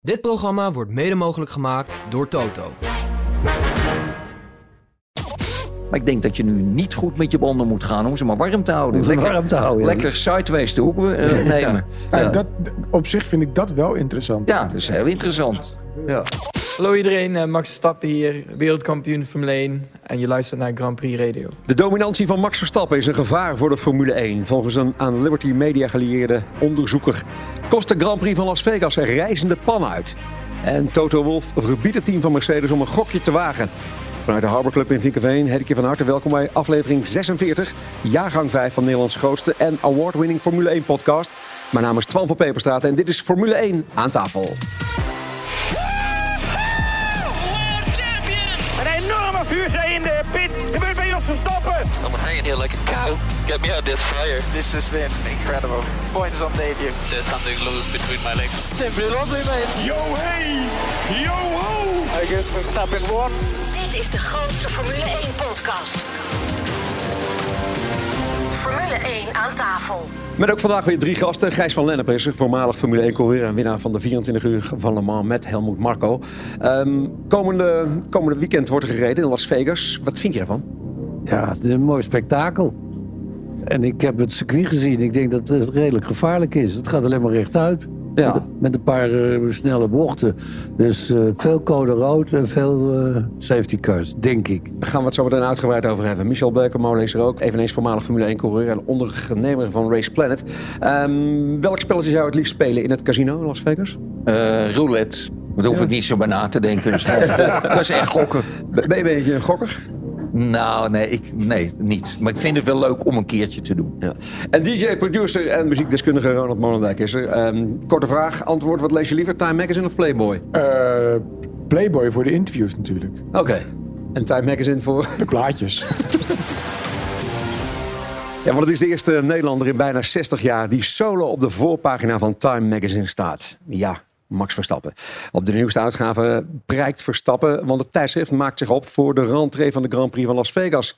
Dit programma wordt mede mogelijk gemaakt door Toto. Maar ik denk dat je nu niet goed met je banden moet gaan om ze maar warm te houden. Om ze lekker, warm te houden, ja. Lekker sideways de hoek eh, nemen. Ja. dat, op zich vind ik dat wel interessant. ja, dat is heel interessant. Ja. Hallo iedereen, eh, Max Verstappen hier, wereldkampioen Formule 1 en je luistert naar Grand Prix Radio. De dominantie van Max Verstappen is een gevaar voor de Formule 1. Volgens een aan Liberty Media gelieerde onderzoeker kost de Grand Prix van Las Vegas een reizende pan uit. En Toto Wolff verbiedt het team van Mercedes om een gokje te wagen. Vanuit de Harbor Club in Vinkenveen, Hedeke van harte welkom bij aflevering 46, jaargang 5 van Nederlands grootste en award-winning Formule 1 podcast. Mijn naam is Twan van Peperstraat en dit is Formule 1 aan tafel. Pit. Gebeurt bij ons Verstappen. I'm hanging here like a cow. Get me out of this fire. This has been incredible. Points on debut. There's something loose between my legs. Simply lovely, mate. Yo hey, yo ho. I guess Verstappen won. Dit is de grootste Formule 1 podcast. Formule 1 aan tafel. Met ook vandaag weer drie gasten. Gijs van Lennep is er, voormalig Formule 1 coureur en winnaar van de 24 uur van Le Mans met Helmut Marko. Ehm, komende, komende weekend wordt er gereden in Las Vegas. Wat vind je daarvan? Ja, het is een mooi spektakel. En ik heb het circuit gezien. Ik denk dat het redelijk gevaarlijk is. Het gaat alleen maar rechtuit. Ja. Met, een paar eh, snelle bochten. Dus eh, veel code rood en veel eh, safety cars, denk ik. Daar gaan we het zo meteen uitgebreid over hebben. Michel Berkemolen is er ook, eveneens voormalig Formule 1 coureur en ondernemer van Race Planet. Ehm, welk spelletje zou je het liefst spelen in het casino in Las Vegas? Eh, roulette. Daar hoef ik niet zo bij na te denken. Dus dat is echt gokken. Ben ben je een beetje een gokker? Nou, nee, ik, nee, niet. Maar ik vind het wel leuk om een keertje te doen. Ja. En DJ, producer en muziekdeskundige Ronald Molendijk is er. Ehm, korte vraag, antwoord, wat lees je liever? Time Magazine of Playboy? Eh, Playboy voor de interviews natuurlijk. Oké. En Time Magazine voor... De plaatjes. Ja, want het is de eerste Nederlander in bijna 60 jaar die solo op de voorpagina van Time Magazine staat. Ja, Max Verstappen. Op de nieuwste uitgave prijkt Verstappen, want het tijdschrift maakt zich op voor de rentree van de Grand Prix van Las Vegas.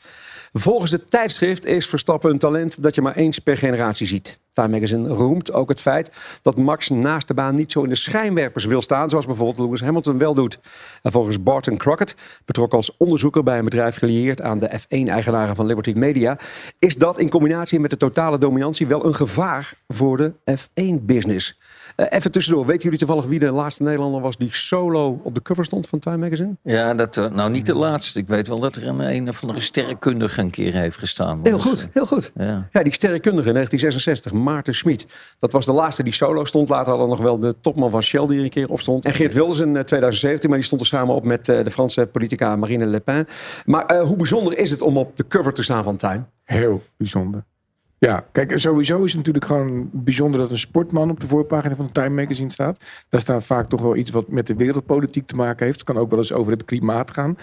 Volgens het tijdschrift is Verstappen een talent dat je maar eens per generatie ziet. Time Magazine roemt ook het feit dat Max naast de baan niet zo in de schijnwerpers wil staan, zoals bijvoorbeeld Lewis Hamilton wel doet. En volgens Barton Crockett, betrokken als onderzoeker bij een bedrijf gelieerd aan de F1-eigenaren van Liberty Media, is dat in combinatie met de totale dominantie wel een gevaar voor de F1-business. Eh, even tussendoor, weten jullie toevallig wie de laatste Nederlander was die solo op de cover stond van Time Magazine? Ja, dat, eh, nou niet de laatste. Ik weet wel dat er een, een of andere sterrenkundige een keer heeft gestaan. Heel Dus, goed, eh, heel goed. Ja. Ja, die sterrenkundige in 1966, Maarten Schmid. Dat was de laatste die solo stond. Later hadden we nog wel de topman van Shell die er een keer op stond. En Geert Wilders in eh, 2017, maar die stond er samen op met eh, de Franse politica Marine Le Pen. Maar eh, hoe bijzonder is het om op de cover te staan van Time? Heel bijzonder. Ja, kijk, sowieso is het natuurlijk gewoon bijzonder dat een sportman op de voorpagina van de Time Magazine staat. Daar staat vaak toch wel iets wat met de wereldpolitiek te maken heeft. Het kan ook wel eens over het klimaat gaan.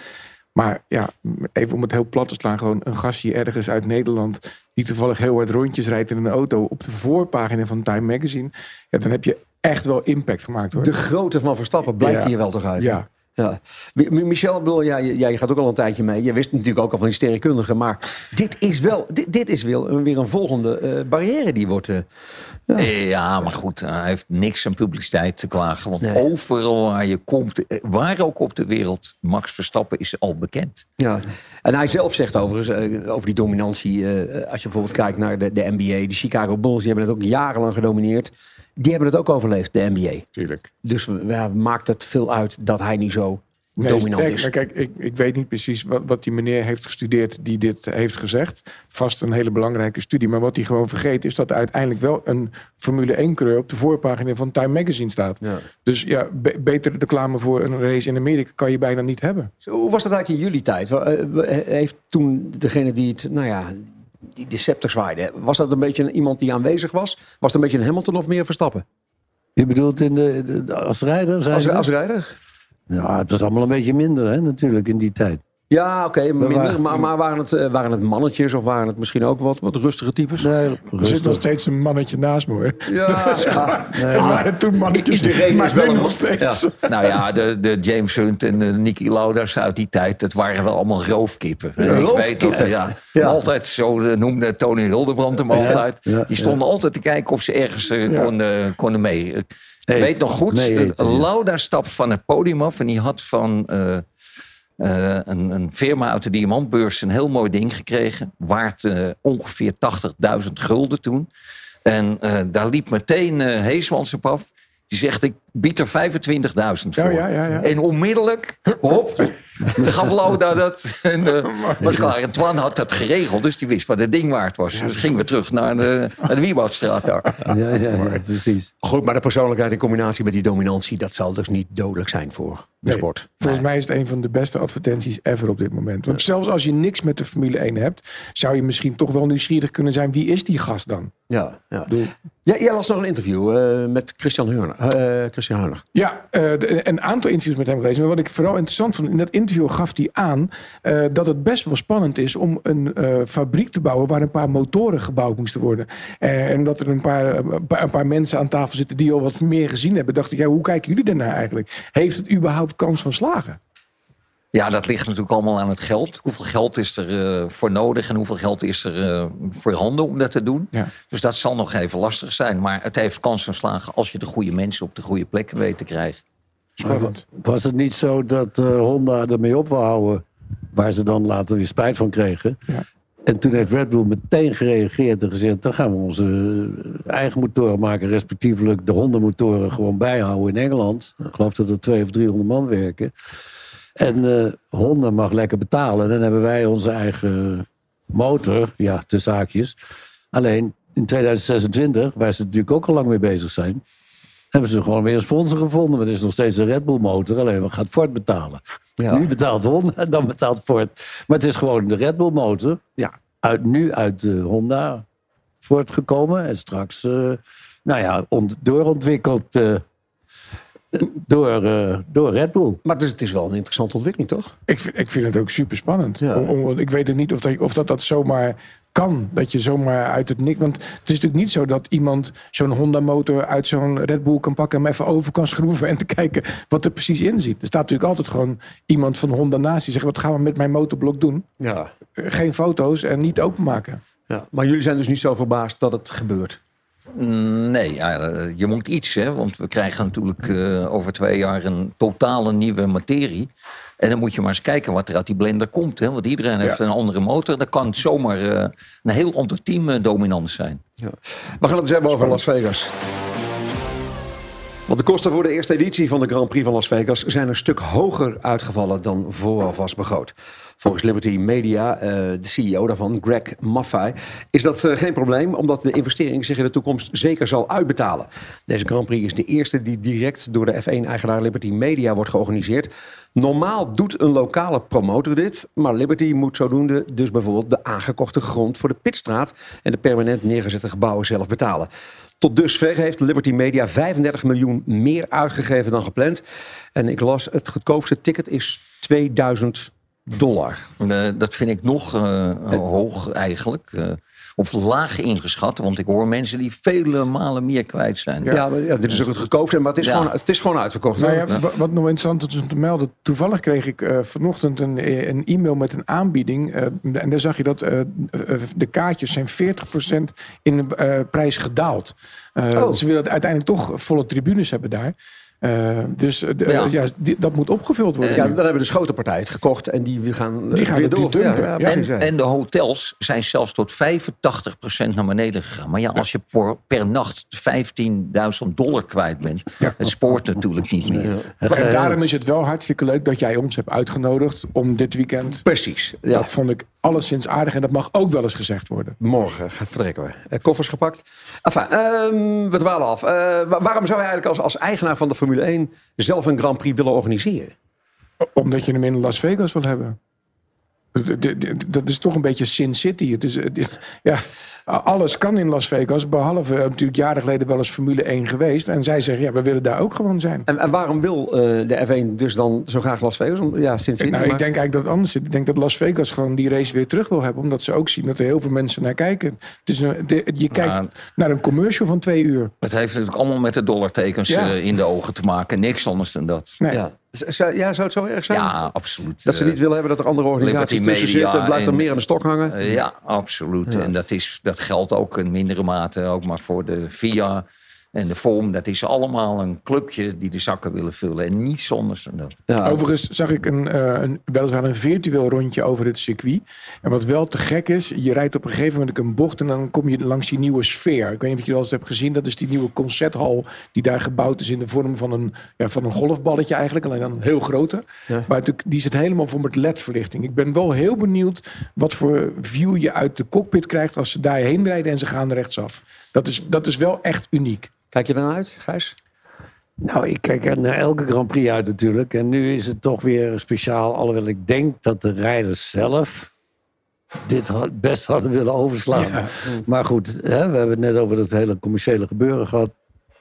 Maar ja, even om het heel plat te slaan, gewoon een gastje ergens uit Nederland die toevallig heel hard rondjes rijdt in een auto op de voorpagina van Time Magazine. Ja, dan heb je echt wel impact gemaakt hoor. De grootte van Verstappen blijft Ja. hier wel toch uit? Ja. Ja. Mi- Mi- Michel, bedoel, ja, jij jij gaat ook al een tijdje mee. Je wist natuurlijk ook al van die sterrenkundige. Maar dit is wel, dit, dit is wel weer een volgende eh, barrière die wordt. eh, Eh, Ja, maar goed, hij heeft niks aan publiciteit te klagen. Want Nee. overal waar je komt, waar ook op de wereld, Max Verstappen is al bekend. Ja, en hij zelf zegt overigens over die dominantie. als je bijvoorbeeld kijkt naar de, de NBA, de Chicago Bulls, die hebben het ook jarenlang gedomineerd. Die hebben het ook overleefd, de NBA. Tuurlijk. Dus ja, maakt het veel uit dat hij niet zo Nee, dominant is. maar kijk, ik, ik weet niet precies wat, wat die meneer heeft gestudeerd die dit heeft gezegd. Vast een hele belangrijke studie. Maar wat hij gewoon vergeet is dat er uiteindelijk wel een Formule 1-coureur op de voorpagina van Time Magazine staat. Ja. Dus ja, be- betere reclame voor een race in Amerika kan je bijna niet hebben. Zo, Hoe was dat eigenlijk in jullie tijd? Eh, Heeft toen degene die het, nou ja, die de scepter zwaaide, was dat een beetje iemand die aanwezig was? Was het een beetje een Hamilton of meer Verstappen? Je bedoelt in de, als rijder? Als, als rijder? Ja, het was allemaal een beetje minder hè, natuurlijk in die tijd. Ja, oké, minder. waren- Maar, maar waren, het, eh, waren het mannetjes of waren het misschien ook wat, wat rustige types? Nee, Er zit nog rustig. steeds een mannetje naast me hoor. Ja, ja. Het waren toen mannetjes. Iedereen maar is wel nog steeds. Ja. Nou ja, de, de James Hunt en de Nicky Lauda's uit die tijd, dat waren wel allemaal roofkippen. Ik weet ja, Ja. Altijd, zo eh, noemde Tony Hildebrand hem altijd. ja, die stonden altijd te kijken of ze ergens eh, Ja. konden, konden mee. Ik weet nog goed, Nee, Lauda stapt van het podium af en die had van eh, eh, een, een firma uit de diamantbeurs een heel mooi ding gekregen. Waard eh, ongeveer 80.000 gulden toen. En eh, daar liep meteen Heesmans op af. Die zegt, ik bied er 25.000 voor. ja, ja, ja. En onmiddellijk, hop, gaf Lauda dat. En eh, was klaar. En Twan had dat geregeld, dus die wist wat het ding waard was. Dus gingen we terug naar de, naar de Wieboudstraat daar. Ja, ja, ja, precies. Goed, maar de persoonlijkheid in combinatie met die dominantie... dat zal dus niet dodelijk zijn voor de Nee, sport. Volgens mij is het een van de beste advertenties ever op dit moment. Want zelfs als je niks met de Formule 1 hebt, zou je misschien toch wel nieuwsgierig kunnen zijn. Wie is die gast dan? Ja, ja. Jij, jij las nog een interview eh, met Christian Hurner. eh, Ja, eh, een aantal interviews met hem gelezen. Maar wat ik vooral interessant vond, in dat interview gaf hij aan eh, dat het best wel spannend is om een eh, fabriek te bouwen waar een paar motoren gebouwd moesten worden. En dat er een paar, een paar- mensen aan tafel zitten die al wat meer gezien hebben. Dacht ik, ja, hoe kijken jullie daarnaar eigenlijk? Heeft het überhaupt kans van slagen? Ja, dat ligt natuurlijk allemaal aan het geld. Hoeveel geld is er eh, voor nodig en hoeveel geld is er eh, voorhanden om dat te doen? Ja. Dus dat zal nog even lastig zijn. Maar het heeft kans van slagen als je de goede mensen op de goede plekken weet te krijgen. Spannend. Was het niet zo dat eh, Honda ermee op wou houden, waar ze dan later weer spijt van kregen? Ja. En toen heeft Red Bull meteen gereageerd en gezegd: dan gaan we onze eigen motoren maken, respectievelijk de Honda-motoren gewoon bijhouden in Engeland. Ik geloof dat er 200 of 300 man werken. En eh, Honda mag lekker betalen. Dan hebben wij onze eigen motor, ja, tussen haakjes. Alleen in 2026, waar ze natuurlijk ook al lang mee bezig zijn, hebben ze gewoon weer een sponsor gevonden. Maar het is nog steeds een Red Bull motor. Alleen wat gaat Ford betalen? Ja. Nu betaalt Honda, dan betaalt Ford. Maar het is gewoon de Red Bull motor. Ja, uit, nu uit de Honda voortgekomen. En straks, eh, nou ja, ont, doorontwikkeld eh, door, eh, door Red Bull. Maar het is, het is wel een interessante ontwikkeling, toch? Ik vind, ik vind het ook super spannend. Ja. ik weet het niet of dat, of dat dat zomaar kan. Dat je zomaar uit het niks. Want het is natuurlijk niet zo dat iemand zo'n Honda-motor uit zo'n Red Bull kan pakken. en hem even over kan schroeven en te kijken wat er precies in zit. Er staat natuurlijk altijd gewoon iemand van Honda naast die zegt: wat gaan we met mijn motorblok doen? Ja. Eh, Geen foto's en niet openmaken. ja. Maar jullie zijn dus niet zo verbaasd dat het gebeurt. Nee, ja, eh, je moet iets, hè, want we krijgen natuurlijk eh, over twee jaar een totale nieuwe materie. En dan moet je maar eens kijken wat er uit die blender komt. Hè? Want iedereen heeft Ja. een andere motor. Dan kan het zomaar eh, een heel ander team dominant zijn. Ja. We gaan het eens hebben over Las Vegas. Want de kosten voor de eerste editie van de Grand Prix van Las Vegas zijn een stuk hoger uitgevallen dan vooraf was begroot. Volgens Liberty Media, eh, de CEO daarvan, Greg Maffei, is dat eh, geen probleem, omdat de investering zich in de toekomst zeker zal uitbetalen. Deze Grand Prix is de eerste die direct door de F1-eigenaar Liberty Media wordt georganiseerd. Normaal doet een lokale promotor dit, maar Liberty moet zodoende dus bijvoorbeeld de aangekochte grond voor de pitstraat en de permanent neergezette gebouwen zelf betalen. Tot dusver heeft Liberty Media 35 miljoen meer uitgegeven dan gepland. En ik las, het goedkoopste ticket is 2000 dollar. Eh, dat vind ik nog eh, hoog eigenlijk. Of laag ingeschat. Want ik hoor mensen die vele malen meer kwijt zijn. Ja, maar ja, dit is ook het goedkoopste, maar het is, Ja. gewoon, het is gewoon uitverkocht. Nou ja, Wat nog interessant is om te melden. Toevallig kreeg ik eh, vanochtend een, eh, een e-mail met een aanbieding. eh, en daar zag je dat de kaartjes zijn 40% in de eh, prijs gedaald. Eh, Oh. Ze willen uiteindelijk toch volle tribunes hebben daar. Eh, dus eh, de- Ja. ja. die- dat moet opgevuld worden. Ja, dan hebben de grote partij het gekocht en die gaan, Die gaan weer door. Ja, En, de hotels zijn zelfs tot 85% naar beneden gegaan. Maar ja, als je per nacht 15.000 dollar kwijt bent, het spoort natuurlijk niet meer. En daarom is het wel hartstikke leuk dat jij ons hebt uitgenodigd om dit weekend. Precies. Dat vond ik alleszins aardig en dat mag ook wel eens gezegd worden. Morgen vertrekken we. Eh, koffers gepakt. Enfin, ehm, we dwalen af. Eh, wa- waarom zou je eigenlijk als, als eigenaar van de Formule 1 zelf een Grand Prix willen organiseren? Omdat je hem in Las Vegas wil hebben. D- d- d- Dat is toch een beetje Sin City. Het is, eh, ja, alles kan in Las Vegas. Behalve eh, natuurlijk jaren geleden wel eens Formule 1 geweest. En zij zeggen, ja, we willen daar ook gewoon zijn. En, en waarom wil eh, de F1 dus dan zo graag Las Vegas? Om- Ja, sinds nou, ik denk eigenlijk dat het anders zit. Ik denk dat Las Vegas gewoon die race weer terug wil hebben. Omdat ze ook zien dat er heel veel mensen naar kijken. Het is een, de- je kijkt Maar- naar een commercial van twee uur. Het heeft natuurlijk allemaal met de dollartekens Ja. in de ogen te maken. Niks anders dan dat. Nee. Ja. Zou- ja, zou het zo erg zijn? Ja, absoluut. Dat ze Eh, niet willen hebben dat er andere organisaties Liberty tussen Media zitten. Blijft er meer aan de stok hangen. Eh, ja, absoluut. En dat, is, dat geldt ook in mindere mate ook maar voor de VIA En de vorm, dat is allemaal een clubje die de zakken willen vullen. En niet zonder dat. Ja. Overigens zag ik een, eh, een, weliswaar een virtueel rondje over het circuit. En wat wel te gek is, je rijdt op een gegeven moment een bocht en dan kom je langs die nieuwe sfeer. Ik weet niet of je dat eens hebt gezien. Dat is die nieuwe concerthal die daar gebouwd is in de vorm van een, ja, van een golfballetje eigenlijk. Alleen dan een heel grote. Ja. Maar het- die zit helemaal vol met ledverlichting. Ik ben wel heel benieuwd wat voor view je uit de cockpit krijgt als ze daarheen rijden en ze gaan rechtsaf. Dat is, dat is wel echt uniek. Kijk je dan uit, Gijs? Nou, ik kijk er naar elke Grand Prix uit natuurlijk. En nu is het toch weer speciaal. Alhoewel ik denk dat de rijders zelf dit best hadden willen overslaan. Maar goed, hè, we hebben het net over dat hele commerciële gebeuren gehad.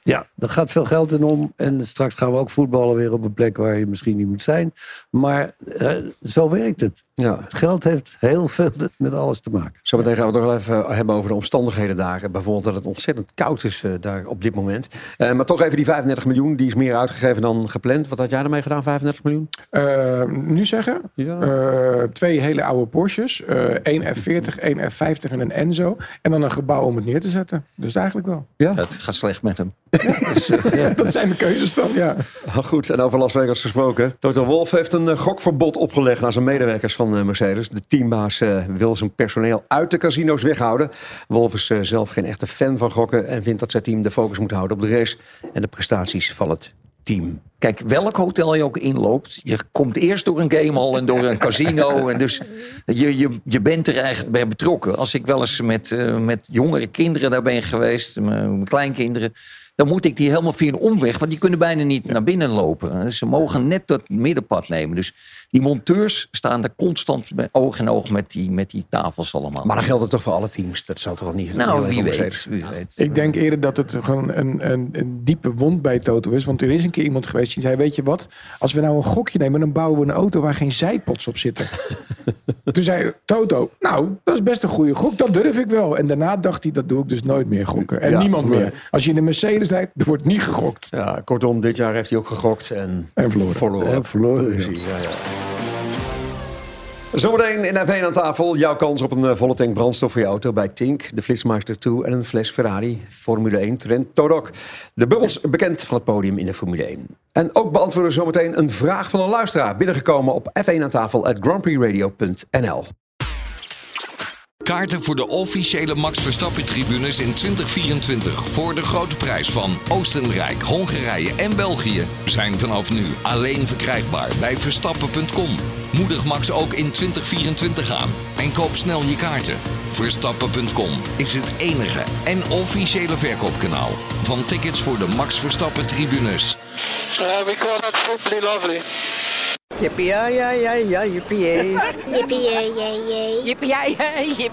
Ja, er gaat veel geld in om. En straks gaan we ook voetballen weer op een plek waar je misschien niet moet zijn. Maar eh, zo werkt het. Ja. Het geld heeft heel veel met alles te maken. Zometeen gaan we het nog wel even hebben over de omstandigheden daar. Bijvoorbeeld dat het ontzettend koud is eh, daar op dit moment. Eh, maar toch even die 35 miljoen, die is meer uitgegeven dan gepland. Wat had jij ermee gedaan, 35 miljoen? Eh, nu zeggen, Ja. eh, twee hele oude Porsches. eh één F40, één F50 en een Enzo. En dan een gebouw om het neer te zetten. Dus eigenlijk wel. Ja? Het gaat slecht met hem. Dat zijn de keuzes dan, ja. Ah, Goed, en over Las Vegas gesproken. Toto Wolff heeft een eh, gokverbod opgelegd aan zijn medewerkers van eh, Mercedes. De teambaas eh, wil zijn personeel uit de casino's weghouden. Wolff is eh, zelf geen echte fan van gokken en vindt dat zijn team de focus moet houden op de race en de prestaties van het team. Kijk, welk hotel je ook inloopt, je komt eerst door een gamehall en door een casino. En dus je, je, je bent er eigenlijk bij betrokken. Als ik wel eens met, eh, met jongere kinderen daar ben geweest, mijn mijn kleinkinderen. Dan moet ik die helemaal via een omweg, want die kunnen bijna niet naar binnen lopen. Ze mogen net dat middenpad nemen. Dus die monteurs staan er constant met oog in oog met die, met die tafels allemaal. Maar dan geldt het toch voor alle teams? Dat zou toch niet... nou, wie weet, Mercedes? wie weet. Ik denk eerder dat het gewoon een, een, een diepe wond bij Toto is. Want er is een keer iemand geweest die zei... weet je wat, als we nou een gokje nemen... dan bouwen we een auto waar geen zijpods op zitten. Toen zei Toto, nou, dat is best een goede gok. Dat durf ik wel. En daarna dacht hij, dat doe ik dus nooit meer gokken. En Ja, niemand meer. Als je in een Mercedes rijdt, er wordt niet gegokt. Ja, kortom, dit jaar heeft hij ook gegokt en, En verloren. verloren. Ja, verloren, ja. Zometeen in F1 aan tafel. Jouw kans op een eh, volle tank brandstof voor je auto bij Tink, de Flitsmeister 2 en een fles Ferrari. Formule 1 Trent Torok. De bubbels bekend van het podium in de Formule 1. En ook beantwoorden we zometeen een vraag van een luisteraar. Binnengekomen op F1 aan tafel at grandprixradio.nl. Kaarten voor de officiële Max Verstappen-tribunes in 2024 voor de grote prijs van Oostenrijk, Hongarije en België zijn vanaf nu alleen verkrijgbaar bij Verstappen.com. Moedig Max ook in 2024 aan en koop snel je kaarten. Verstappen.com is het enige en officiële verkoopkanaal van tickets voor de Max Verstappen-tribunes. Uh, we call that simply lovely. Jippie, ja, ja, ja, ja, jee. Jippie, ja,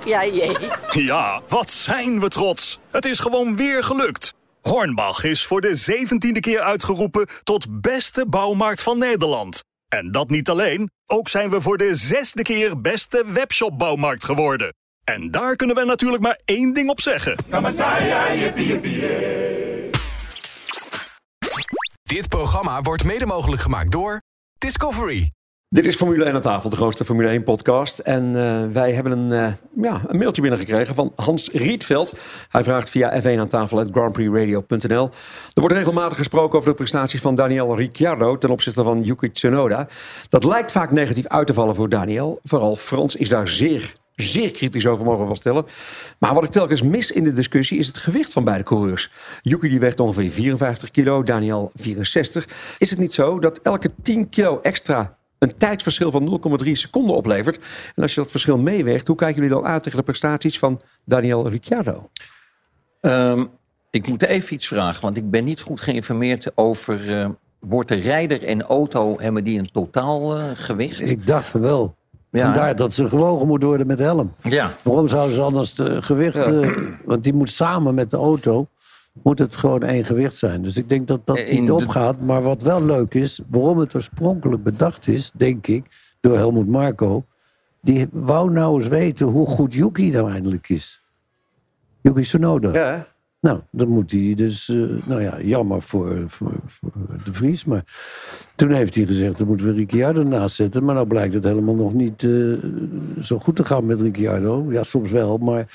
ja, ja. Ja, wat zijn we trots. Het is gewoon weer gelukt. Hornbach is voor de zeventiende keer uitgeroepen tot beste bouwmarkt van Nederland. En dat niet alleen, ook zijn we voor de zesde keer beste webshopbouwmarkt geworden. En daar kunnen we natuurlijk maar één ding op zeggen. Dit programma wordt mede mogelijk gemaakt door Discovery. Dit is Formule 1 aan tafel, de grootste Formule 1 podcast. En eh, wij hebben een, eh, ja, een mailtje binnengekregen van Hans Rietveld. Hij vraagt via F1 aan tafel at grandprixradio.nl. Er wordt regelmatig gesproken over de prestaties van Daniel Ricciardo ten opzichte van Yuki Tsunoda. Dat lijkt vaak negatief uit te vallen voor Daniel. Vooral Frans is daar zeer, zeer kritisch over, mogen we stellen. Maar wat ik telkens mis in de discussie is het gewicht van beide coureurs. Yuki die weegt ongeveer 54 kilo, Daniel 64. Is het niet zo dat elke 10 kilo extra een tijdsverschil van 0,3 seconden oplevert. En als je dat verschil meeweegt, hoe kijken jullie dan aan tegen de prestaties van Daniel Ricciardo? Ehm, ik moet even iets vragen, want ik ben niet goed geïnformeerd over. eh, wordt de rijder en auto hebben die een totaal eh, gewicht? Ik dacht van wel. Ja. Vandaar dat ze gewogen moet worden met helm. Ja. Waarom zouden ze anders de gewicht... eh, want die moet samen met de auto... moet het gewoon één gewicht zijn. Dus ik denk dat dat Eh, in niet de- opgaat. Maar wat wel leuk is... waarom het oorspronkelijk bedacht is, denk ik... door Helmut Marco... die wou nou eens weten hoe goed Yuki nou eindelijk is. Yuki Tsunoda. Ja. Nou, dan moet hij dus... eh, nou ja, jammer voor, voor, voor de Vries. Maar toen heeft hij gezegd... dan moeten we Ricciardo naast zetten. Maar nou blijkt het helemaal nog niet eh, zo goed te gaan met Ricciardo. Ja, soms wel. Maar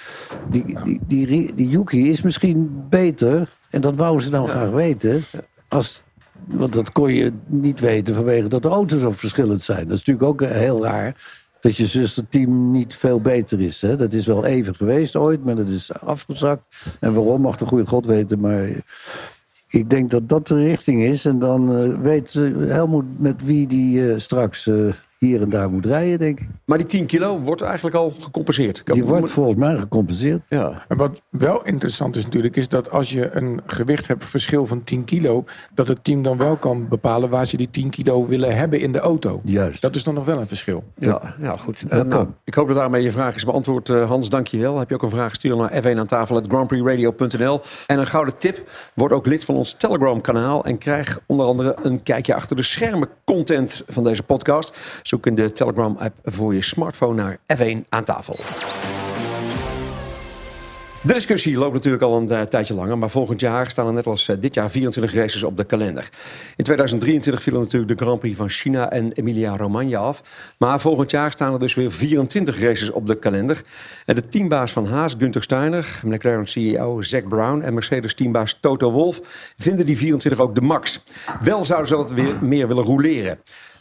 die, die, die, Yuki is misschien beter... En dat wouden ze nou graag weten. Als, want dat kon je niet weten vanwege dat de auto's zo verschillend zijn. Dat is natuurlijk ook eh, heel raar. Dat je zusterteam niet veel beter is. Hè? Dat is wel even geweest ooit, maar dat is afgezakt. En waarom mag de goede God weten. Maar ik denk dat dat de richting is. En dan eh, weet eh, Helmoet met wie die eh, straks hier en daar moet rijden, denk ik. Maar die 10 kilo wordt eigenlijk al gecompenseerd. Die wordt volgens mij gecompenseerd. Ja. En wat wel interessant is natuurlijk, is dat als je een gewicht hebt, verschil van 10 kilo, dat het team dan wel kan bepalen waar ze die 10 kilo willen hebben in de auto. Juist. Dat is dan nog wel een verschil. Ja, ja goed. Eh, nou, ik hoop dat daarmee je vraag is beantwoord. Eh, Hans, dank je wel. Heb je ook een vraag, stuur naar f1 aan tafel grandprixradio.nl. En een gouden tip, word ook lid van ons Telegram kanaal en krijg onder andere een kijkje achter de schermen content van deze podcast. Zoek in de Telegram app voor je smartphone naar F1 aan tafel. De discussie loopt natuurlijk al een eh, tijdje langer, maar volgend jaar staan er net als eh, dit jaar 24 races op de kalender. In 2023 vielen natuurlijk de Grand Prix van China en Emilia-Romagna af. Maar volgend jaar staan er dus weer 24 races op de kalender. En de teambaas van Haas, Gunther Steiner, McLaren CEO Zack Brown en Mercedes teambaas Toto Wolff vinden die 24 ook de max. Wel zouden ze dat weer meer willen roleren.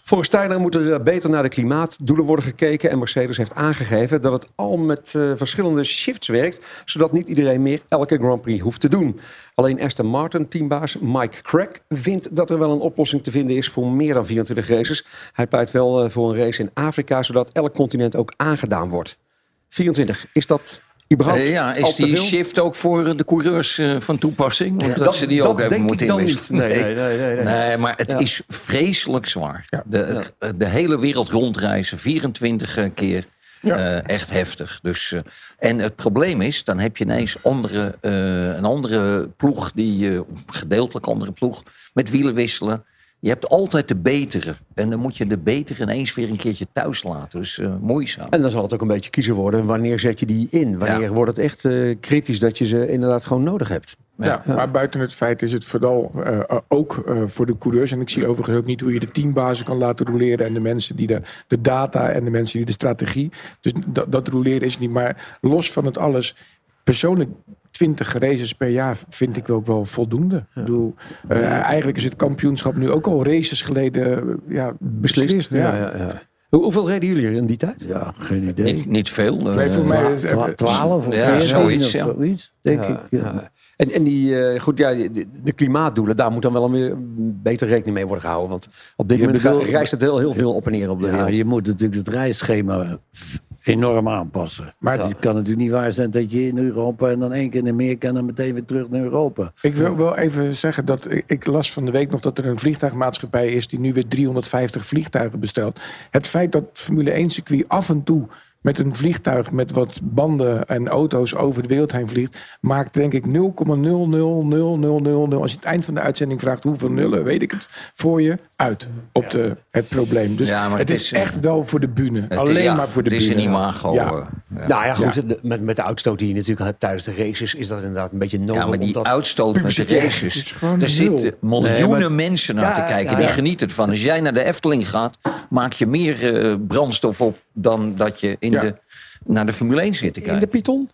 Volgens Steiner moet er eh, beter naar de klimaatdoelen worden gekeken. En Mercedes heeft aangegeven dat het al met uh, verschillende shifts werkt. Zodat niet iedereen meer elke Grand Prix hoeft te doen. Alleen Aston Martin teambaas Mike Crack vindt dat er wel een oplossing te vinden is voor meer dan 24 races. Hij pleit wel uh, voor een race in Afrika, zodat elk continent ook aangedaan wordt. 24, is dat Uh, ja, is die shift ook voor de coureurs uh, van toepassing? Ja, dat, dat, ze die ook even moeten inlisten? Nee, nee, nee, nee, nee. nee, maar het ja. is vreselijk zwaar. Ja. De, ja. de hele wereld rondreizen, 24 keer. Uh, echt heftig. Dus, uh, en het probleem is, dan heb je ineens andere, uh, een andere ploeg, die, gedeeltelijk andere ploeg, met wielen wisselen. Je hebt altijd de betere. En dan moet je de betere ineens weer een keertje thuis laten. Dus uh, moeizaam. En dan zal het ook een beetje kiezen worden. Wanneer zet je die in? Wanneer ja. wordt het echt uh, kritisch dat je ze inderdaad gewoon nodig hebt? Ja, ja, maar buiten het feit is het vooral uh, ook voor de coureurs. En ik zie overigens ook niet hoe je de teambazen kan laten roleren. En de mensen die de, de data en de mensen die de strategie. Dus dat, dat roleren is niet. Maar los van het alles. Persoonlijk 20 races per jaar vind ik ook wel voldoende. Ja. Ik bedoel, uh, eigenlijk is het kampioenschap nu ook al races geleden ja, beslist. beslist ja. Ja, ja, Hoe, hoeveel reden jullie in die tijd? Ja, geen idee. Niet, niet veel. Nee, voor mij is het 12 of ja, zoiets, of zoiets, denk ik. Ja. En, en die, uh, goed, ja, de, de, klimaatdoelen, daar moet dan wel weer beter rekening mee worden gehouden. Want op dit je moment bedoel, reist het heel, heel veel op en neer op de ja, wereld. Je moet natuurlijk het reisschema enorm aanpassen. Maar het kan natuurlijk niet waar zijn dat je in Europa en dan één keer in Amerika en dan meteen weer terug naar Europa. Ik wil wel even zeggen dat ik, ik las van de week nog dat er een vliegtuigmaatschappij is die nu weer 350 vliegtuigen bestelt. Het feit dat Formule 1 circuit af en toe met een vliegtuig met wat banden en auto's over de wereld heen vliegt, maakt denk ik 0,00000. Als je het eind van de uitzending vraagt hoeveel nullen, weet ik het voor je uit op de, het probleem. Dus ja, het, het, is, is echt wel voor de bühne. Alleen ja, maar voor de bühne. Het is een imago. Ja. Ja. Nou ja, goed. Met, met de uitstoot die je natuurlijk hebt tijdens de races, is dat inderdaad een beetje nodig. Ja, maar die uitstoot met de races. Er zitten miljoenen nee, maar, mensen naar te kijken. Die genieten ervan. Als jij naar de Efteling gaat, maak je meer uh, brandstof op dan dat je in de, naar de Formule 1 zit te kijken. In de Python?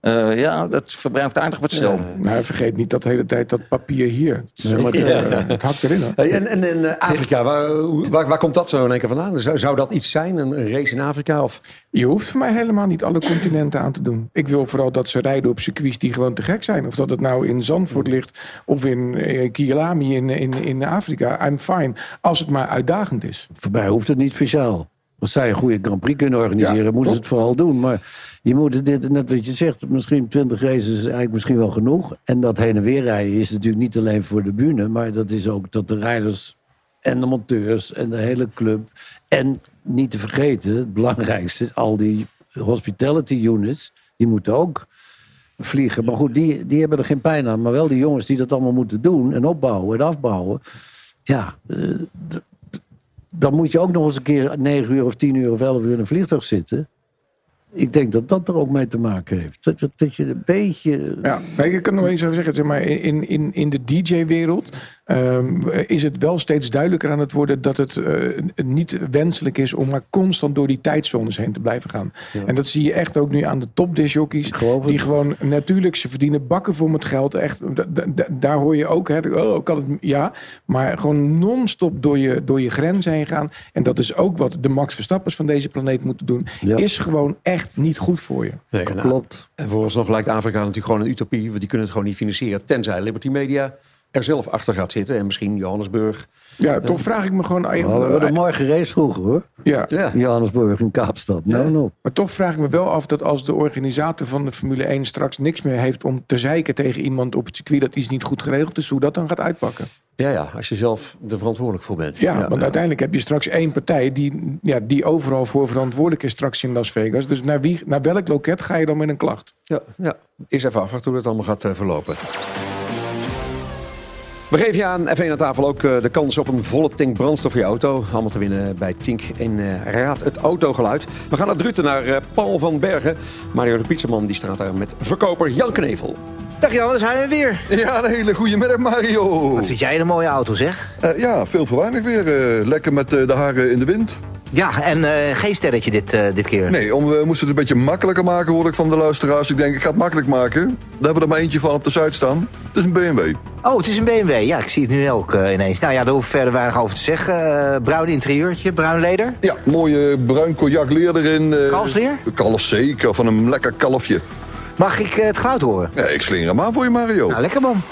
Uh, ja, dat verbruikt aardig wat stroom. Ja, nou, vergeet niet dat de hele tijd dat papier hier. Het, maar, ja. uh, het hakt erin. Hoor. En, en, en Afrika, waar, waar, waar, komt dat zo in één keer vandaan? Zou, zou dat iets zijn, een race in Afrika? Of? Je hoeft voor mij helemaal niet alle continenten aan te doen. Ik wil vooral dat ze rijden op circuits die gewoon te gek zijn. Of dat het nou in Zandvoort ligt of in uh, Kielami in, in, in Afrika. I'm fine. Als het maar uitdagend is. Voor mij hoeft het niet speciaal. Als zij een goede Grand Prix kunnen organiseren, ja, moeten ze het vooral doen. Maar je moet dit, net wat je zegt, misschien 20 races is eigenlijk misschien wel genoeg. En dat heen en weer rijden is natuurlijk niet alleen voor de bühne, maar dat is ook dat de rijders en de monteurs en de hele club. En niet te vergeten, het belangrijkste, al die hospitality units, die moeten ook vliegen. Maar goed, die, die hebben er geen pijn aan. Maar wel die jongens die dat allemaal moeten doen en opbouwen en afbouwen. Ja, uh, dan moet je ook nog eens een keer 9 uur of 10 uur of 11 uur in een vliegtuig zitten. Ik denk dat dat er ook mee te maken heeft. Dat, dat, je een beetje. Ja, ik kan nog eens zeggen, zeg maar, in, in, in de DJ-wereld ehm, is het wel steeds duidelijker aan het worden dat het eh, niet wenselijk is om maar constant door die tijdzones heen te blijven gaan. En dat zie je echt ook nu aan de topdisjockeys. Die gewoon natuurlijk, ze verdienen bakken voor met geld. Echt, da- da- da- daar hoor je ook, hè, oh, kan het, ja, maar gewoon non-stop door je, door je grens heen gaan. En dat is ook wat de Max Verstappers van deze planeet moeten doen. Is gewoon echt niet goed voor je. Nee, en, Klopt. En vooralsnog lijkt Afrika natuurlijk gewoon een utopie. Want die kunnen het gewoon niet financieren. Tenzij Liberty Media er zelf achter gaat zitten. En misschien Johannesburg. Ja, toch vraag ik me gewoon... We hadden een mooi gereisd vroeger hoor. Ja. Ja. Johannesburg in Kaapstad. Nou, nou. Maar toch vraag ik me wel af dat als de organisator van de Formule 1 straks niks meer heeft om te zeiken tegen iemand op het circuit dat iets niet goed geregeld is, hoe dat dan gaat uitpakken. Ja, ja, als je zelf er verantwoordelijk voor bent. Ja, want uiteindelijk heb je straks één partij die, ja, die overal voor verantwoordelijk is straks in Las Vegas. Dus naar, wie, naar welk loket ga je dan met een klacht? Ja, ja. Is even afwachten hoe het allemaal gaat eh, verlopen. We geven je aan F1 aan tafel ook eh, de kans op een volle tank brandstof voor je auto. Allemaal te winnen bij Tink in eh, Raad het Autogeluid. We gaan naar Druten, naar eh, Paul van Bergen. Mario de Pizzaman die staat daar met verkoper Jan Knevel. Dag Jan, daar zijn we weer. Ja, een hele goede middag Mario. Wat zit jij in een mooie auto zeg? Eh, ja, veel voor weinig weer. eh, lekker met eh, de haren in de wind. Ja, en eh, geen sterretje dit, eh, dit keer. Nee, om, we moesten het een beetje makkelijker maken, hoor ik van de luisteraars. Ik denk, ik ga het makkelijk maken. Daar hebben we er maar eentje van op de Zuid staan. Het is een BMW. Oh, het is een BMW. Ja, ik zie het nu ook eh, ineens. Nou ja, daar hoef ik verder weinig over te zeggen. Eh, bruin interieurtje, bruin leder. Ja, mooie bruin cognac leer erin. eh, Kalfsleer? Kalf zeker, van een lekker kalfje. Mag ik eh, het geluid horen? Ja, ik slinger hem aan voor je, Mario. Nou, lekker man.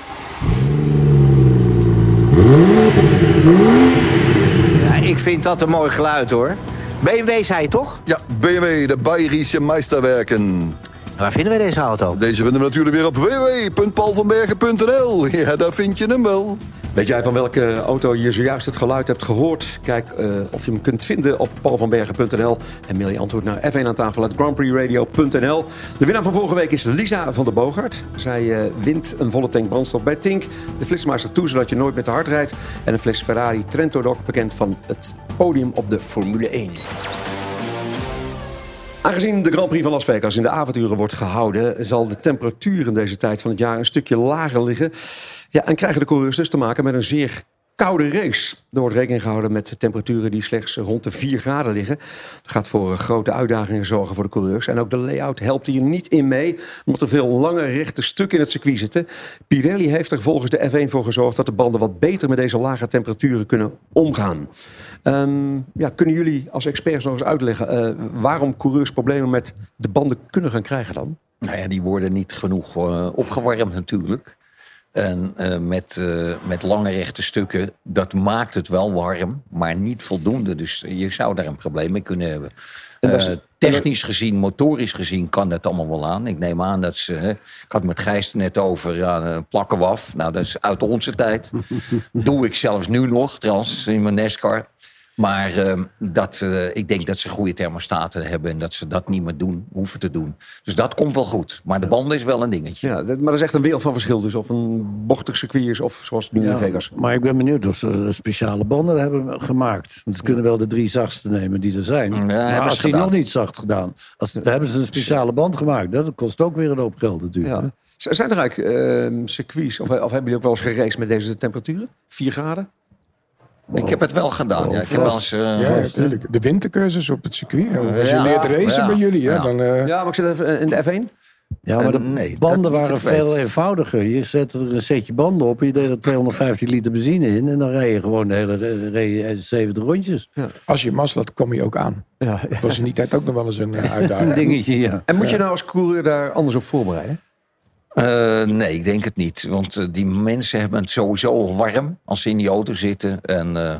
Ik vind dat een mooi geluid hoor. BMW zei je toch? Ja, BMW, de Bayerische Meisterwerken. Waar vinden we deze auto? Deze vinden we natuurlijk weer op www.paulvanbergen.nl. Ja, daar vind je hem wel. Weet jij van welke auto je zojuist het geluid hebt gehoord? Kijk eh, of je hem kunt vinden op paulvanbergen.nl. En mail je antwoord naar f1 aan tafel at grandprixradio.nl. De winnaar van vorige week is Lisa van der Boogaard. Zij eh, wint een volle tank brandstof bij Tink. De Flitsmeister toe, zodat je nooit met de hard rijdt. En een fles Ferrari Trento Doc, bekend van het podium op de Formule 1. Aangezien de Grand Prix van Las Vegas in de avonduren wordt gehouden, zal de temperatuur in deze tijd van het jaar een stukje lager liggen. Ja, en krijgen de coureurs dus te maken met een zeer koude race. Er wordt rekening gehouden met temperaturen die slechts rond de 4 graden liggen. Dat gaat voor grote uitdagingen zorgen voor de coureurs. En ook de layout helpt hier niet in mee, omdat er veel lange rechte stukken in het circuit zitten. Pirelli heeft er volgens de F1 voor gezorgd dat de banden wat beter met deze lage temperaturen kunnen omgaan. Ehm, ja, kunnen jullie als experts nog eens uitleggen eh, waarom coureurs problemen met de banden kunnen gaan krijgen dan? Nou ja, die worden niet genoeg eh, opgewarmd natuurlijk. En eh, met, eh, met lange rechte stukken, dat maakt het wel warm, maar niet voldoende. Dus je zou daar een probleem mee kunnen hebben. Eh, technisch gezien, motorisch gezien, kan dat allemaal wel aan. Ik neem aan dat ze. ik had met Gijs er net over. Ja, eh, plakken we af. Nou, dat is uit onze tijd. Doe ik zelfs nu nog, trouwens, in mijn NASCAR. Maar eh, dat, eh, ik denk dat ze goede thermostaten hebben en dat ze dat niet meer doen, hoeven te doen. Dus dat komt wel goed. Maar de banden is wel een dingetje. Ja, dat- maar dat is echt een wereld van verschil. Dus of een bochtig circuit is of zoals nu Ja, in Vegas. Maar ik ben benieuwd of ze speciale banden hebben gemaakt. Want ze kunnen wel de drie zachtste nemen die er zijn. maar hebben als ze die gedaan. nog niet zacht gedaan, als, dan hebben ze een speciale band gemaakt. Dat kost ook weer een hoop geld natuurlijk. Ja. Zijn er eigenlijk ehm, circuits, of, of hebben jullie ook wel eens geraced met deze temperaturen? 4 graden? Ik heb het wel gedaan. ja. Ik heb wel eens, eh, Ja, natuurlijk. De wintercursus op het circuit. Als je Ja, leert racen ja, bij jullie, ja, ja. dan... eh, Ja, maar ik zit even in de F1. Ja, maar de Eh, nee, dat banden waren weet. veel eenvoudiger. Je zette er een setje banden op, je deed er 215 liter benzine in... en dan rij je gewoon de hele reed je 70 rondjes. Als je mazzel had, kom je ook aan. Ja. Dat was in die tijd ook nog wel eens een Een uitdaging. dingetje, ja. En moet je nou als coureur daar anders op voorbereiden? Eh, nee, ik denk het niet. Want eh, die mensen hebben het sowieso warm als ze in die auto zitten. En eh,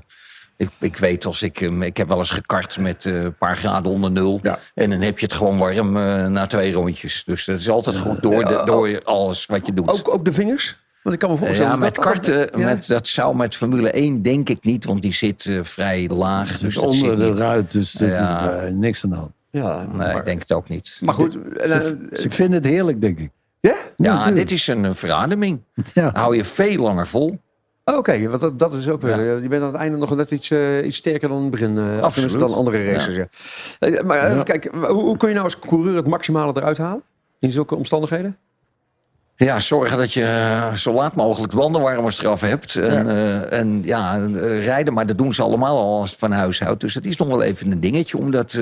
ik, ik weet als ik... ik heb wel eens gekart met eh, een paar graden onder nul. Ja. En dan heb je het gewoon warm eh, na twee rondjes. Dus dat is altijd goed door, de, door alles wat je doet. Ook, ook de vingers? Want ik kan me voorstellen... ja, dat met dat- karten, Ja. met, dat zou met Formule 1 denk ik niet. Want die zit vrij laag. Dus Dus dat onder zit de niet. ruit, dus Ja. is niks aan de hand. Ja, Nee, maar, ik denk het ook niet. maar goed. Ze, ze vinden het heerlijk, denk ik. Ja? Ja, dit is een eh, verademing. Ja. Hou je veel langer vol. Oh, Oké, want dat, dat is ook weer. Je bent aan het einde nog net iets, eh, iets sterker dan in het begin. eh, tenminste dan andere races. Ja. Eh, Maar even kijken, hoe, hoe kun je nou als coureur het maximale eruit halen? In zulke omstandigheden? Ja, zorgen dat je eh, zo laat mogelijk bandenwarmers eraf hebt. En ja, en, ja eh, rijden, maar dat doen ze allemaal al als het van huis houdt. Dus het is nog wel even een dingetje om dat...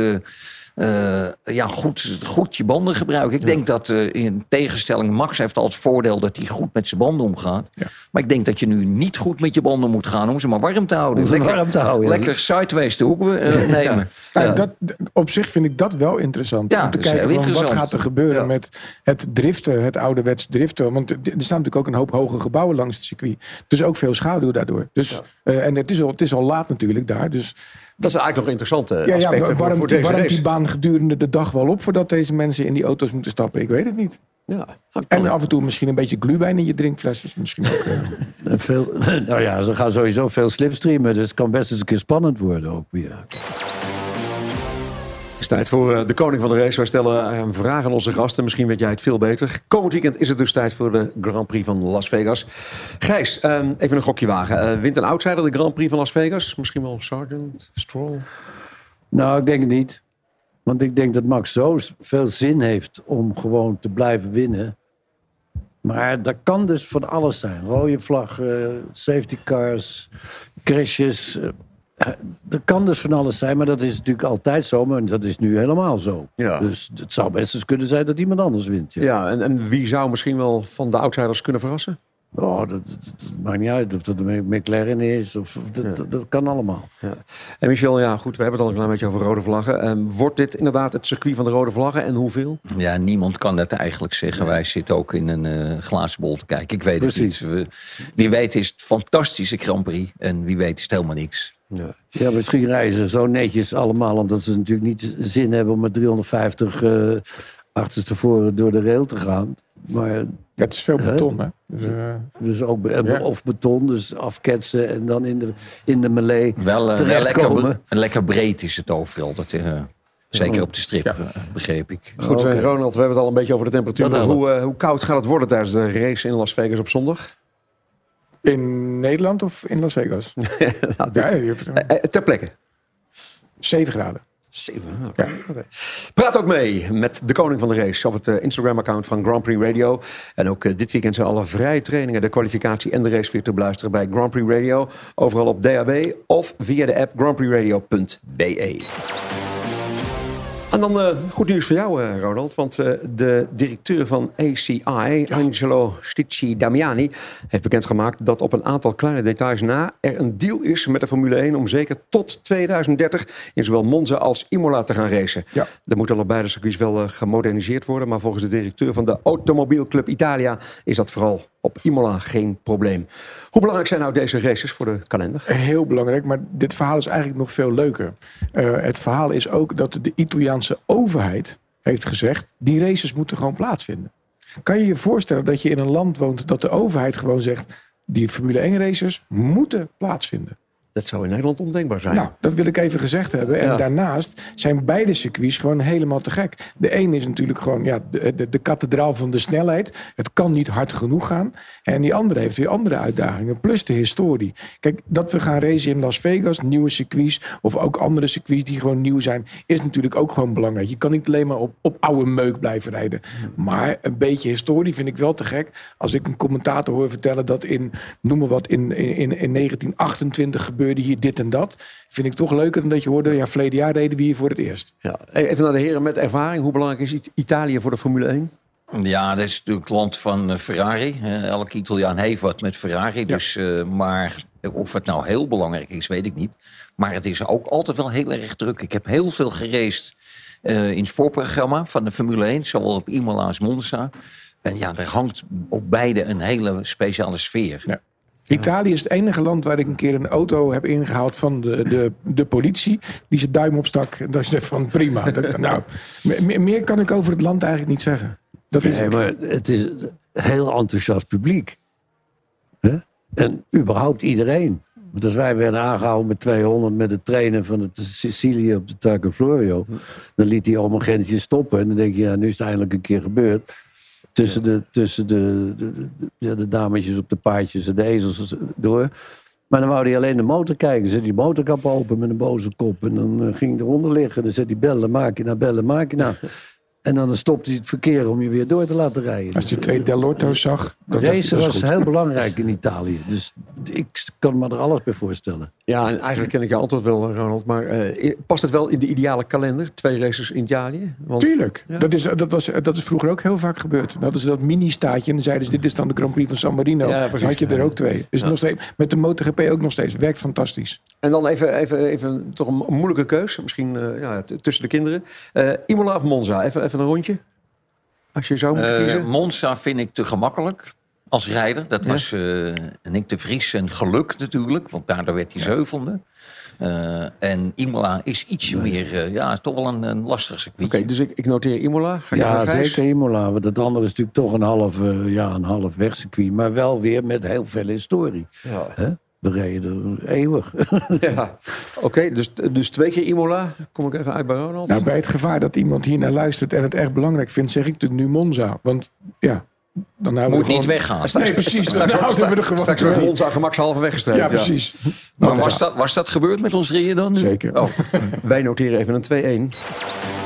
Uh, ja, goed, goed je banden gebruiken. Ik denk dat in tegenstelling, Max heeft al het voordeel dat hij goed met zijn banden omgaat. Ja. Maar ik denk dat je nu niet goed met je banden moet gaan om ze maar warm te houden. Om ze lekker, warm te houden. Lekker sideways de hoek nemen. Ja. Dat, op zich vind ik dat wel interessant. om te kijken van wat gaat er gebeuren met het driften, het ouderwets driften. Want er staan natuurlijk ook een hoop hoge gebouwen langs het circuit. Dus ook veel schaduw daardoor. Dus, en het is, al, het is al laat natuurlijk daar. Dus dat is eigenlijk nog interessante aspecten ja, voor, voor deze warmt race. die baan gedurende de dag wel op voordat deze mensen in die auto's moeten stappen? Ik weet het niet. Ja, en af en toe misschien een beetje glühwein in je drinkflesjes. Misschien ook. en veel, nou ja, ze gaan sowieso veel slipstreamen. Dus het kan best eens een keer spannend worden ook weer. Is tijd voor de koning van de race. Wij stellen een vraag aan onze gasten. Misschien weet jij het veel beter. Komend weekend is het dus tijd voor de Grand Prix van Las Vegas. Gijs, um, even een gokje wagen. Uh, wint een outsider de Grand Prix van Las Vegas? Misschien wel Sargent, Stroll? Nou, ik denk het niet. Want ik denk dat Max zo veel zin heeft om gewoon te blijven winnen. Maar dat kan dus van alles zijn. Rode vlaggen, safety cars, crashes. Dat kan dus van alles zijn, maar dat is natuurlijk altijd zo. Maar dat is nu helemaal zo. Ja. Dus het zou best eens kunnen zijn dat iemand anders wint. Ja, ja en, en wie zou misschien wel van de outsiders kunnen verrassen? Oh, dat, dat, dat, maakt niet uit of dat een McLaren is. Of, dat, ja. dat, dat, kan allemaal. Ja. En Michel, ja goed, we hebben het al een klein beetje over rode vlaggen. Um, wordt dit inderdaad het circuit van de rode vlaggen en hoeveel? Ja, niemand kan dat eigenlijk zeggen. Wij zitten ook in een uh, glazen bol te kijken. Ik weet Precies. het niet. Wie weet is het fantastische Grand Prix. En wie weet is het helemaal niks. Ja. ja, misschien rijden ze zo netjes allemaal... omdat ze natuurlijk niet zin hebben om met 350 uh, achterstevoren door de rail te gaan. Maar, ja, het is veel beton, hè? Dus, uh, dus ook ja. of beton, dus afketsen en dan in de, in de melee wel, uh, terechtkomen. Lekker, lekker breed is het overal. Dat, uh, zeker op de strip, ja. begreep ik. Goed, okay. Ronald, we hebben het al een beetje over de temperatuur. Hoe, hoe koud gaat het worden tijdens de race in Las Vegas op zondag? In Nederland of in Las Vegas? nou, ja, ter plekke. 7 graden. 7, okay. ja. okay. Praat ook mee met de koning van de race op het uh, Instagram-account van Grand Prix Radio. En ook dit weekend zijn alle vrije trainingen, de kwalificatie en de race weer te beluisteren bij Grand Prix Radio. Overal op DAB of via de app grandprixradio.be. En dan uh, goed nieuws voor jou, uh, Ronald. Want uh, de directeur van ACI, ja. Angelo Sticci Damiani, heeft bekendgemaakt dat op een aantal kleine details na er een deal is met de Formule 1 om zeker tot 2030 in zowel Monza als Imola te gaan racen. Ja. Er moeten al beide circuits wel gemoderniseerd worden, maar volgens de directeur van de Automobielclub Italia is dat vooral op Imola geen probleem. Hoe belangrijk zijn nou deze races voor de kalender? Heel belangrijk, maar dit verhaal is eigenlijk nog veel leuker. Uh, het verhaal is ook dat de Italiaanse overheid heeft gezegd... die races moeten gewoon plaatsvinden. Kan je je voorstellen dat je in een land woont... dat de overheid gewoon zegt... die Formule 1 races moeten plaatsvinden? Dat zou in Nederland ondenkbaar zijn. Nou, dat wil ik even gezegd hebben. En ja. daarnaast zijn beide circuits gewoon helemaal te gek. De een is natuurlijk gewoon ja, de, de, de, kathedraal van de snelheid. Het kan niet hard genoeg gaan. En die andere heeft weer andere uitdagingen. Plus de historie. Kijk, dat we gaan racen in Las Vegas, nieuwe circuits... of ook andere circuits die gewoon nieuw zijn... is natuurlijk ook gewoon belangrijk. Je kan niet alleen maar op, op oude meuk blijven rijden. Maar een beetje historie vind ik wel te gek. Als ik een commentator hoor vertellen dat in... noem maar wat, in, in, in 1928 gebeurde hier dit en dat. Vind ik toch leuker dan dat je hoorde, ja, verleden jaar reden we hier voor het eerst. Ja. Even naar de heren met ervaring. Hoe belangrijk is Italië voor de Formule 1? Ja, dat is natuurlijk het land van Ferrari. Elke Italiaan heeft wat met Ferrari. Ja. Dus, uh, maar of het nou heel belangrijk is, weet ik niet. Maar het is ook altijd wel heel erg druk. Ik heb heel veel gereisd uh, in het voorprogramma van de Formule 1. Zowel op Imola als Monza. En ja, er hangt op beide een hele speciale sfeer. Ja. Italië is het enige land waar ik een keer een auto heb ingehaald van de, de, de politie. Die zijn duim opstak. En dat is van prima. Dat, nou, meer, meer kan ik over het land eigenlijk niet zeggen. Dat is nee, maar het is een heel enthousiast publiek. En überhaupt iedereen. Want als wij werden aangehouden met 200 met het trainen van de Sicilië op de Tarco Florio. Dan liet hij allemaal gentjes stoppen. En dan denk je, ja, nu is het eindelijk een keer gebeurd. Tussen, de, tussen de, de, de, de dametjes op de paardjes en de ezels door. Maar dan wou hij alleen de motor kijken. Zet die motorkap open met een boze kop. En dan uh, ging hij eronder liggen. Dan zet hij bellen, maak je nou, bellen, maak je nou. En dan stopt hij het verkeer om je weer door te laten rijden. Als je twee Dell'Orto's zag, dat, Racen was goed. heel belangrijk in Italië. Dus ik kan me er alles bij voorstellen. Ja, en eigenlijk ken ik je antwoord wel, Ronald. Maar eh, past het wel in de ideale kalender? Twee races in Italië? Want, Tuurlijk. Ja. Dat, is, dat, was, dat is vroeger ook heel vaak gebeurd. Dat is dat mini-staatje. En dan zeiden ze, dit is dan de Grand Prix van San Marino. Ja, dan precies. had je er Ja. ook twee. Dus Ja. nog steeds, met de MotoGP ook nog steeds. Werkt fantastisch. En dan even, even, even toch een moeilijke keus. Misschien eh, tussen de kinderen. Eh, Imola of Monza? Even, even een rondje. Als je zou moeten Eh, kiezen. Monza vind ik te gemakkelijk als rijder. Dat Ja. was eh Nick de Vries een geluk natuurlijk, want daardoor werd hij zevende. Eh, en Imola is ietsje meer, eh, ja, is toch wel een, een lastig circuit. Oké, dus ik, ik noteer Imola. Ga Ja, zeker Imola. Want het andere is natuurlijk toch een half, eh, ja, een half wegcircuit. Maar wel weer met heel veel historie. Ja. We reden er eeuwig. Ja. Oké, dus, dus twee keer Imola. Kom ik even uit bij Ronald. Nou, bij het gevaar dat iemand hier naar luistert en het erg belangrijk vindt, zeg ik natuurlijk nu Monza. Want ja, dan Moet we niet gewoon... weggaan. Nee, precies. Dan houden we er gewoon Straks wordt twee. Monza gemakshalve weggestreept. Ja, precies. Maar Maar was dat, was dat gebeurd met ons drieën dan? nu? Zeker. Oh. Wij noteren even een 2-1.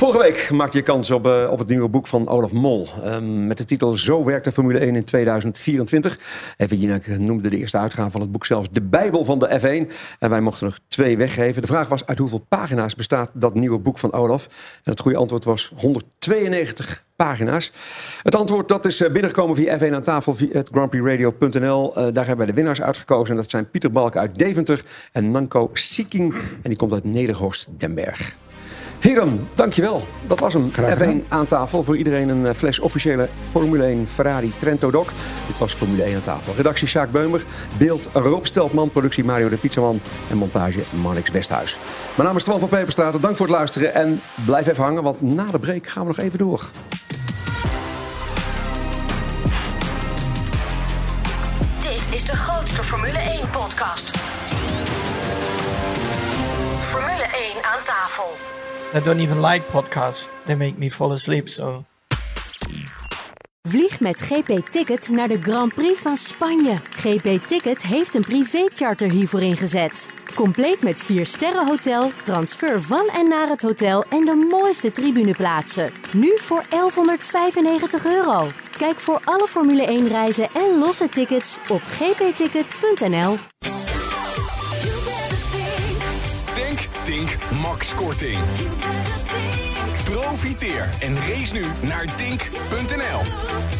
Vorige week maakte je kans op, eh, op het nieuwe boek van Olaf Mol. Ehm, met de titel Zo werkt de Formule 1 in 2024. Even Jinek noemde de eerste uitgave van het boek zelfs de Bijbel van de F1. En wij mochten nog twee weggeven. De vraag was uit hoeveel pagina's bestaat dat nieuwe boek van Olaf? En het goede antwoord was 192 pagina's. Het antwoord dat is eh, binnengekomen via F1 aan tafel, via het grandprixradio.nl. Eh, daar hebben wij de winnaars uitgekozen. En dat zijn Pieter Balk uit Deventer en Nanko Sieking. En die komt uit Nederhorst den Berg. Heren, dankjewel. Dat was hem. Graag gedaan. F1 aan tafel. Voor iedereen een eh, fles officiële Formule 1 Ferrari Trento Doc. Dit was Formule 1 aan tafel. Redactie Sjaak Beumer. Beeld Rob Steltman. Productie Mario de Pizzaman. En montage Marnix Westhuis. Mijn naam is Twan van Peperstraat. Dank voor het luisteren. En blijf even hangen, want na de break gaan we nog even door. Dit is de grootste Formule 1-podcast. Formule 1 aan tafel. I don't even like podcasts. They make me fall asleep, so... Vlieg met GP Ticket naar de Grand Prix van Spanje. GP Ticket heeft een privécharter hiervoor ingezet. Compleet met 4 sterren hotel, transfer van en naar het hotel en de mooiste tribuneplaatsen. Nu voor 1195 euro. Kijk voor alle Formule 1 reizen en losse tickets op gpticket.nl. Profiteer en race nu naar tink.nl.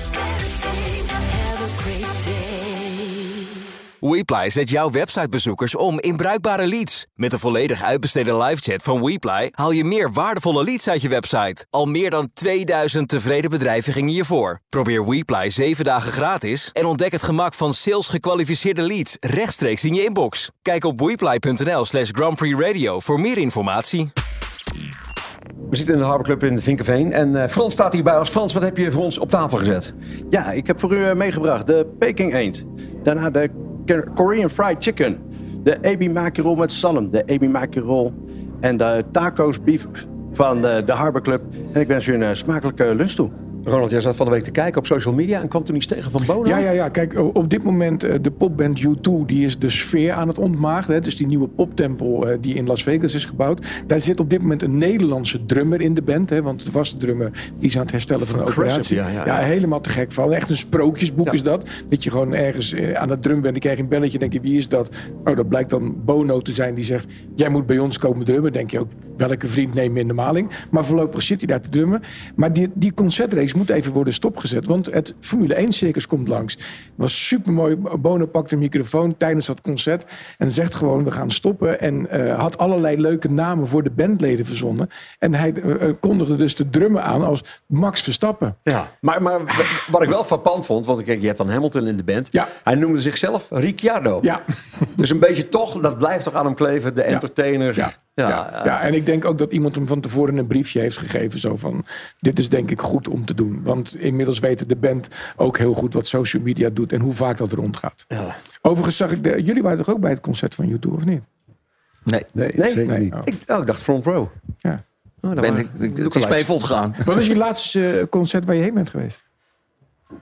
WePly zet jouw websitebezoekers om in bruikbare leads. Met de volledig uitbesteden livechat van WePly haal je meer waardevolle leads uit je website. Al meer dan 2000 tevreden bedrijven gingen hiervoor. Probeer WePly 7 dagen gratis en ontdek het gemak van sales gekwalificeerde leads rechtstreeks in je inbox. Kijk op wePly.nl slash Grand Prix Radio voor meer informatie. We zitten in de Harbor Club in de Vinkenveen. En eh, Frans staat hierbij als Frans. Wat heb je voor ons op tafel gezet? Ja, ik heb voor u eh, meegebracht de Peking eend. Daarna de Korean Fried Chicken. De ebi maki roll met zalm. De ebi maki roll. En de tacos beef van de, de Harbor Club. En ik wens u een eh, smakelijke lunch toe. Ronald, jij zat van de week te kijken op social media en kwam toen iets tegen van Bono. Ja, ja, ja. Kijk, op dit moment eh, de popband U2, die is de sfeer aan het ontmaagden. hè. Dus die nieuwe poptempel eh, die in Las Vegas is gebouwd. Daar zit op dit moment een Nederlandse drummer in de band. Hè, want de vaste drummer die is aan het herstellen van een Progressive, operatie. ja, ja, ja. helemaal te gek van. Echt een sprookjesboek is dat. Dat je gewoon ergens eh, aan het drum bent. Dan krijg je een belletje. denk je, wie is dat? Oh, dat blijkt dan Bono te zijn die zegt... jij moet bij ons komen drummen. denk je ook, welke vriend neem je in de maling? Maar voorlopig zit hij daar te drummen. Maar die, die concertreeks moet even worden stopgezet. Want het Formule 1 circus komt langs. was super mooi. Bono pakt een microfoon tijdens dat concert. En zegt gewoon, we gaan stoppen. En eh, had allerlei leuke namen voor de bandleden verzonnen. En hij eh, kondigde dus de drummen aan als Max Verstappen. Ja, maar, maar wat ik wel frappant vond, want kijk, je hebt dan Hamilton in de band. Ja. Hij noemde zichzelf Ricciardo. Ja. Dus een beetje toch, dat blijft toch aan hem kleven, de entertainer. Ja. Ja, ja, en ik denk ook dat iemand hem van tevoren een briefje heeft gegeven. Zo van, dit is denk ik goed om te doen. Want inmiddels weten de band ook heel goed wat social media doet... en hoe vaak dat rondgaat. Ja. Overigens zag ik, de, jullie waren toch ook bij het concert van YouTube, of niet? Nee. Nee, Nee? zeker niet. Oh. Ik, oh, ik dacht front row. Ja. Oh, Ben ik, is mee volgegaan. Wat is je laatste eh, concert waar je heen bent geweest?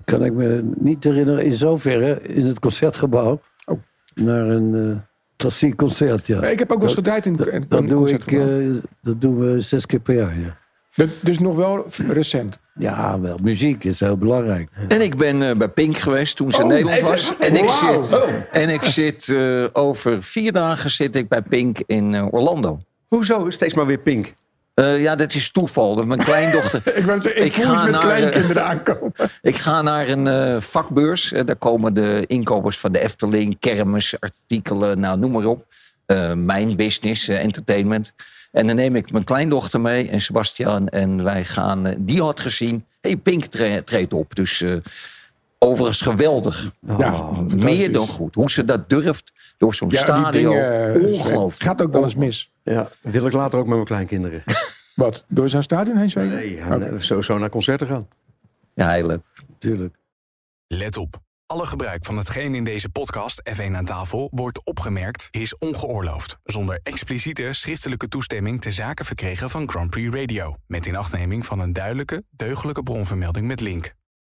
Kan ik me niet herinneren in zoverre in het concertgebouw. Oh. Naar een klassiek concert, ja. ik heb ook wel eens gedraaid in, Dat, in dat een doe ik, eh, dat doen we zes keer per jaar, ja. Dus nog wel recent. Ja, wel. Muziek is heel belangrijk. En ik ben eh, bij Pink geweest toen ze in Oh, Nederland even- was. En ik zit, en ik zit eh, over vier dagen zit ik bij Pink in Orlando. Hoezo steeds maar weer Pink? Eh, ja, dat is toeval. Dat Mijn kleindochter. Ik, wou zeggen, ik, voel eens met eh, kleinkinderen aankomen. ik ga naar een eh, vakbeurs. Daar komen de inkopers van de Efteling, kermis, artikelen, nou noem maar op. Mijn business, entertainment. En dan neem ik mijn kleindochter mee en Sebastian. En wij gaan, die had gezien, hey, Pink tre- treedt op. Dus overigens geweldig. Ja, Meer fantastisch. dan goed. Hoe ze dat durft door zo'n Ja, stadion. dingen, eh, Ongelooflijk. Gaat ook wel eens mis. Ja, wil ik later ook met mijn kleinkinderen. Wat? Door zo'n stadion heen zwegen? Nee, ja, nee, sowieso naar concerten gaan. Ja, heel leuk. Tuurlijk. Let op. Alle gebruik van hetgeen in deze podcast F1 aan tafel wordt opgemerkt is ongeoorloofd. Zonder expliciete schriftelijke toestemming te zaken verkregen van Grand Prix Radio. Met inachtneming van een duidelijke, deugdelijke bronvermelding met link.